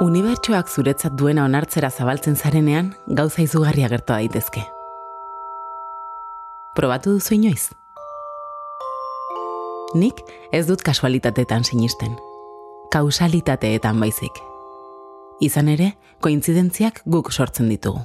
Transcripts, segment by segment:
Unibertsoak zuretzat duena onartzera zabaltzen zarenean, gauza izugarria gertu daitezke. Probatu duzu inoiz? Nik ez dut kasualitateetan sinisten. Kausalitateetan baizik. Izan ere, kointzidentziak guk sortzen ditugu.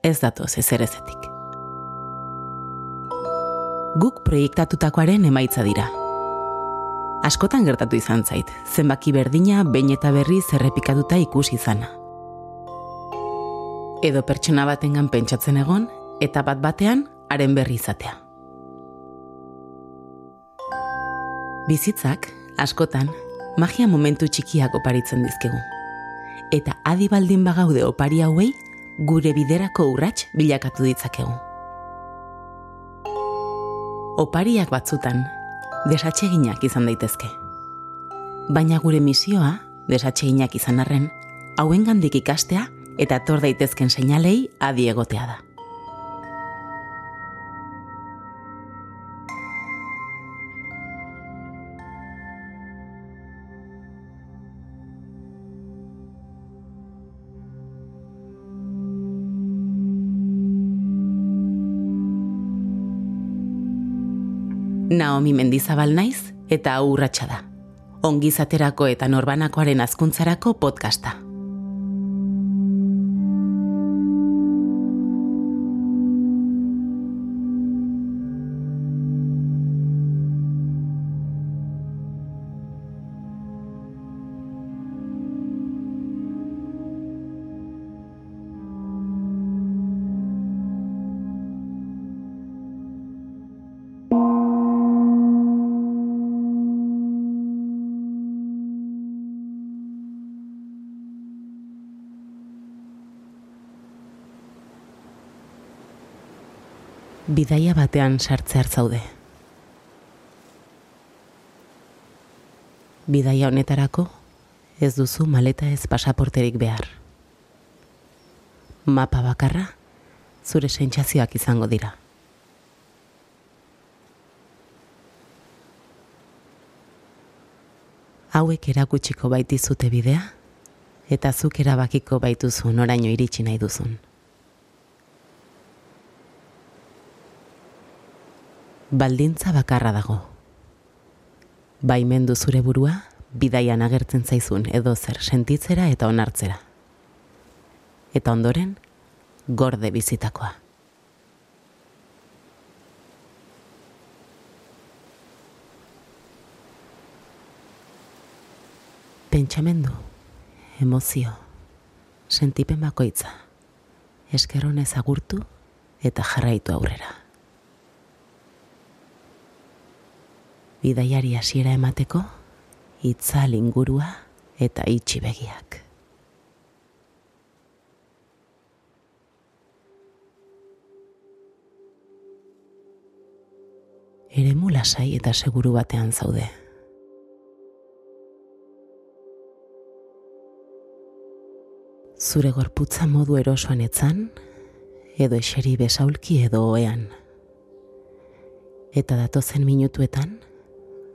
Ez datoz ezer ezetik. Guk proiektatutakoaren emaitza dira, askotan gertatu izan zait, zenbaki berdina behin eta berri zerrepikatuta ikusi izana. Edo pertsona batengan pentsatzen egon, eta bat batean haren berri izatea. Bizitzak, askotan, magia momentu txikiak oparitzen dizkegu. Eta adi baldin bagaude opari hauei, gure biderako urrats bilakatu ditzakegu. Opariak batzutan, desatseginak izan daitezke. Baina gure misioa, desatseginak izan arren, hauengandik ikastea eta tor daitezken seinalei adi egotea da. Naomi Mendizabal naiz eta aurratsa da. Ongizaterako eta norbanakoaren azkuntzarako podcasta. Bidaia batean sartze zaude. Bidaia honetarako ez duzu maleta ez pasaporterik behar. Mapa bakarra zure sentsazioak izango dira. Hauek erakutsiko baitizute bidea eta zuk erabakiko baituzu noraino iritsi nahi duzun. Baldintza bakarra dago. Baimendu zure burua, bidaian agertzen zaizun edo zer sentitzera eta onartzera. Eta ondoren, gorde bizitakoa. Pentsamendu, emozio, sentipen bakoitza, eskerronez agurtu eta jarraitu aurrera. Bidaiari hasiera emateko itzal ingurua eta itxi begiak. Eremu lasai eta seguru batean zaude. Zure gorputza modu erosoan etzan, edo eseri besaulki edo oean. Eta datozen minutuetan,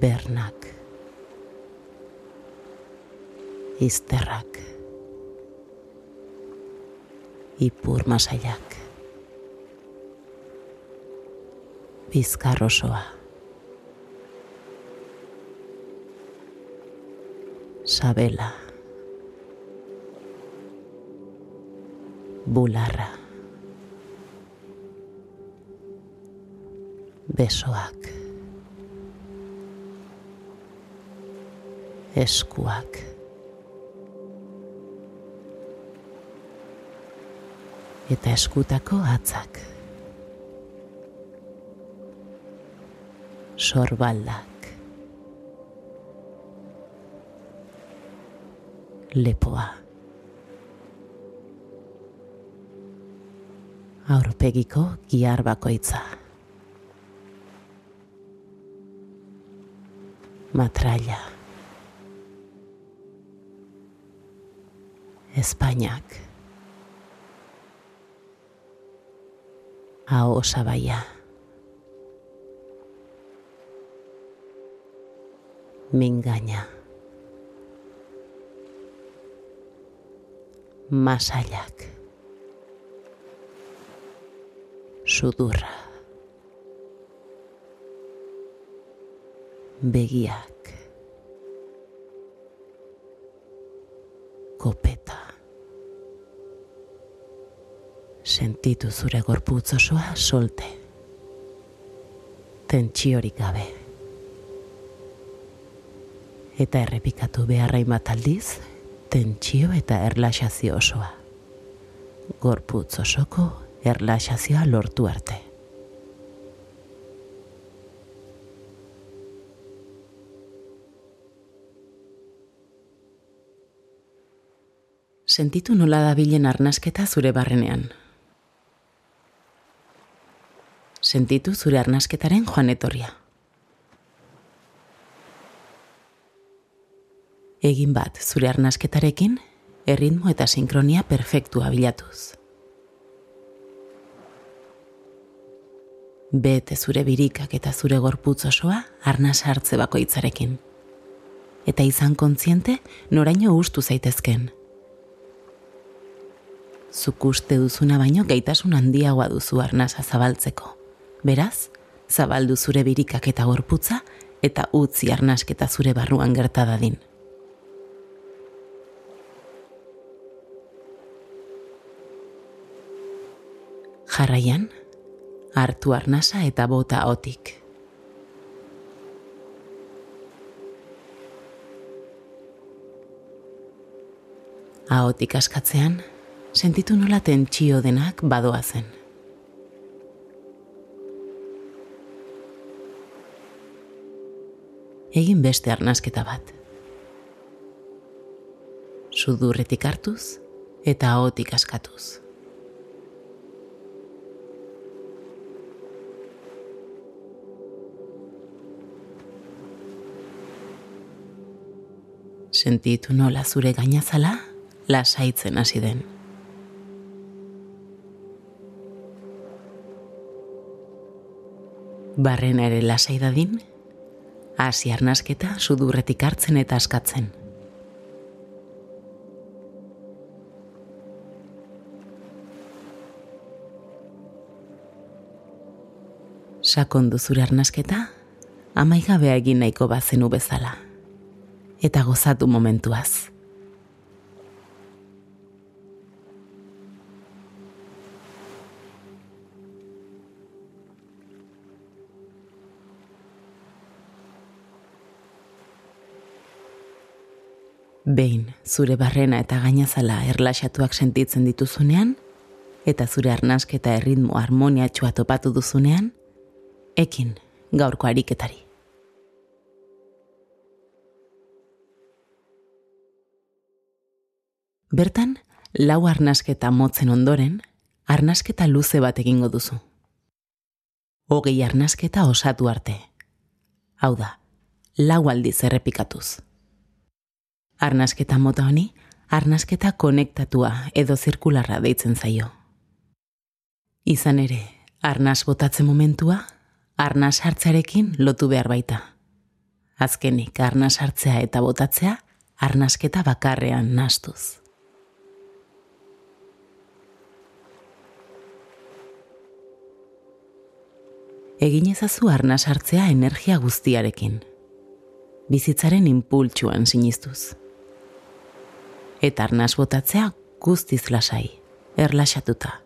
bernak, izterrak, ipur masaiak, bizkar osoa, sabela, bularra, besoak, eskuak. Eta eskutako atzak. Sorbaldak. Lepoa. Aurpegiko giar bakoitza. Matralla. Matralla. España. A Osabaya. Me engaña. Sudurra. Begiak. Copet. Sentitu zure gorputz osoa solte. Tentsiorik gabe. Eta errepikatu beharra bat aldiz, tentsio eta erlaxazio osoa. Gorputz osoko erlaxazioa lortu arte. Sentitu nola dabilen arnasketa zure barrenean. Sentitu zure arnasketaren joan etorria. Egin bat zure arnasketarekin, erritmo eta sinkronia perfektua bilatuz. Bete zure birikak eta zure gorputz osoa arnaz hartze bakoitzarekin. Eta izan kontziente noraino ustu zaitezken. Zuk uste duzuna baino gaitasun handiagoa duzu arnaza zabaltzeko. Beraz, zabaldu zure birikak eta gorputza eta utzi arnasketa zure barruan gerta dadin. Jarraian, hartu arnasa eta bota otik. Ahotik askatzean, sentitu nola tentsio denak badoa zen. Egin beste arnasketa bat. Sudurretik hartuz eta ahotik askatuz. sentitu nola zure gainazala lasaitzen hasi den. Barren ere lasai dadin, hasi arnasketa sudurretik hartzen eta askatzen. Sakondu zure arnasketa, amaigabea egin nahiko bazenu bezala eta gozatu momentuaz. Behin, zure barrena eta gainazala erlaxatuak sentitzen dituzunean, eta zure arnasketa erritmo harmoniatxua topatu duzunean, ekin gaurko ariketari. Bertan, lau arnasketa motzen ondoren, arnasketa luze bat egingo duzu. Hogei arnasketa osatu arte. Hau da, lau aldiz errepikatuz. Arnasketa mota honi, arnasketa konektatua edo zirkularra deitzen zaio. Izan ere, arnaz botatzen momentua, arnaz hartzearekin lotu behar baita. Azkenik, arnaz hartzea eta botatzea, arnasketa bakarrean nastuz. egin ezazu arna sartzea energia guztiarekin. Bizitzaren impultsuan sinistuz. Eta arnaz botatzea guztiz lasai, erlaxatuta.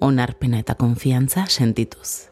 Onarpena eta konfiantza sentituz.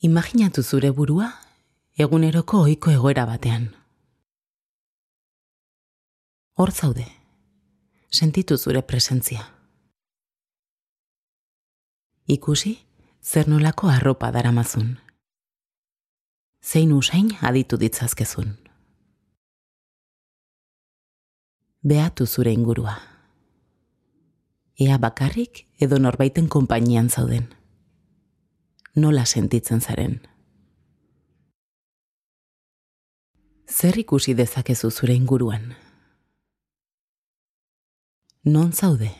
Imaginatu zure burua eguneroko ohiko egoera batean. Hor zaude, sentitu zure presentzia. Ikusi, zer nolako arropa daramazun. Zein usain aditu ditzazkezun. Beatu zure ingurua. Ea bakarrik edo norbaiten konpainian zauden. Nola sentitzen zaren. Zer ikusi dezakezu zure inguruan? Non zaude?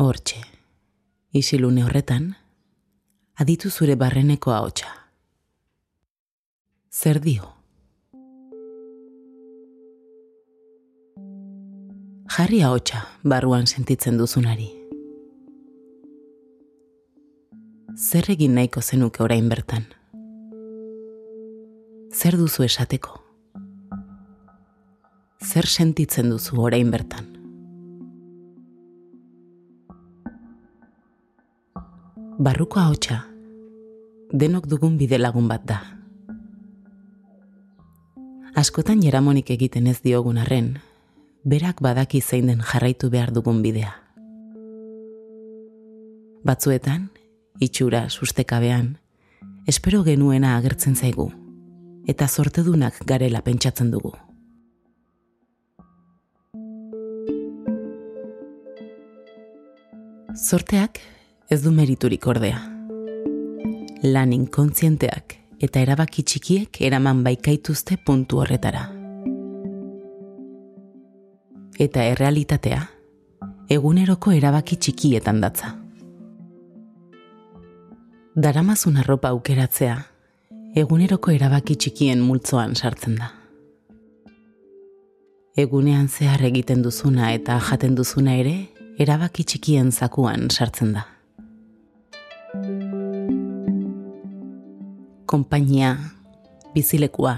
Hortxe, isilune horretan, aditu zure barreneko ahotsa. Zer dio? Jarri ahotsa barruan sentitzen duzunari. Zer egin nahiko zenuke orain bertan? Zer duzu esateko? Zer sentitzen duzu orain bertan? Barruko ahotsa denok dugun bide lagun bat da. Askotan jeramonik egiten ez diogun arren, berak badaki zein den jarraitu behar dugun bidea. Batzuetan, itxura sustekabean, espero genuena agertzen zaigu, eta zortedunak garela pentsatzen dugu. Zorteak ez du meriturik ordea. Lan inkontzienteak eta erabaki txikiek eraman baikaituzte puntu horretara. Eta errealitatea, eguneroko erabaki txikietan datza. Daramazun arropa aukeratzea, eguneroko erabaki txikien multzoan sartzen da. Egunean zehar egiten duzuna eta jaten duzuna ere, erabaki txikien zakuan sartzen da. Konpainia, bizilekua,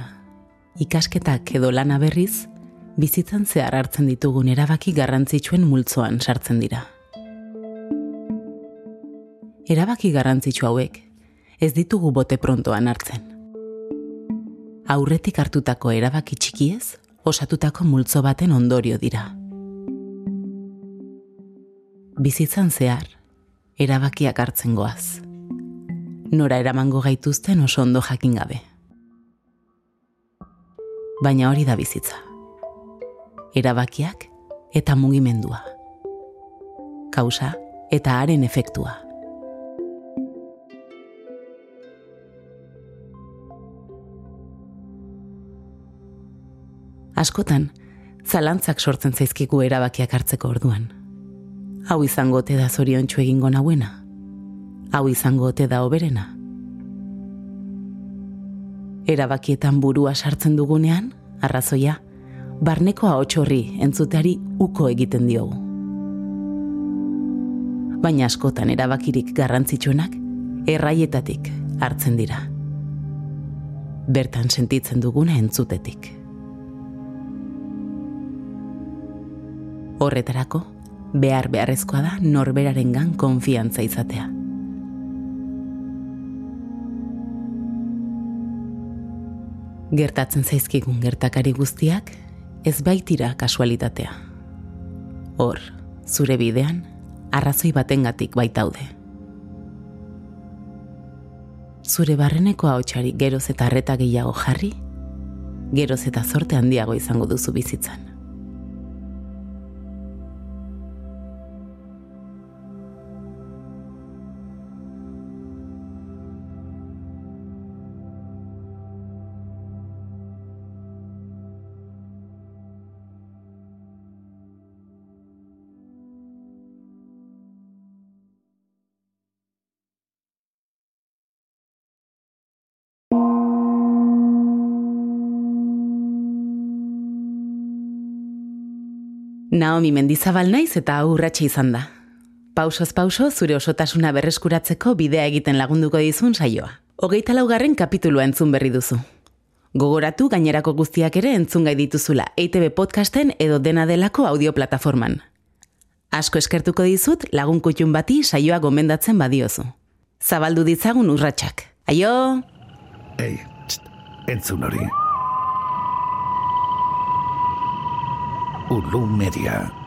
ikasketak edo lana berriz, bizitzan zehar hartzen ditugun erabaki garrantzitsuen multzoan sartzen dira. Erabaki garrantzitsu hauek, ez ditugu bote prontoan hartzen. Aurretik hartutako erabaki txikiez, osatutako multzo baten ondorio dira bizitzan zehar, erabakiak hartzen goaz. Nora eramango gaituzten oso ondo jakin gabe. Baina hori da bizitza. Erabakiak eta mugimendua. Kausa eta haren efektua. Askotan, zalantzak sortzen zaizkigu erabakiak hartzeko orduan hau izango ote da zorion egingo nauena, hau izango ote da oberena. Erabakietan burua sartzen dugunean, arrazoia, barneko haotxorri entzuteari uko egiten diogu. Baina askotan erabakirik garrantzitsuenak erraietatik hartzen dira. Bertan sentitzen duguna entzutetik. Horretarako, behar beharrezkoa da norberaren gan konfiantza izatea. Gertatzen zaizkigun gertakari guztiak, ez baitira kasualitatea. Hor, zure bidean, arrazoi batengatik baitaude. Zure barreneko haotxari geroz eta arreta gehiago jarri, geroz eta zorte handiago izango duzu bizitzan. Naomi mendizabal naiz eta urratxe izan da. Pausoz pauso zure osotasuna berreskuratzeko bidea egiten lagunduko dizun saioa. Hogeita laugarren kapitulua entzun berri duzu. Gogoratu gainerako guztiak ere entzun gai dituzula EITB podcasten edo dena delako audio plataforman. Asko eskertuko dizut lagun kutxun bati saioa gomendatzen badiozu. Zabaldu ditzagun urratsak. Aio! Ei, txt, entzun hori. Ulu Media.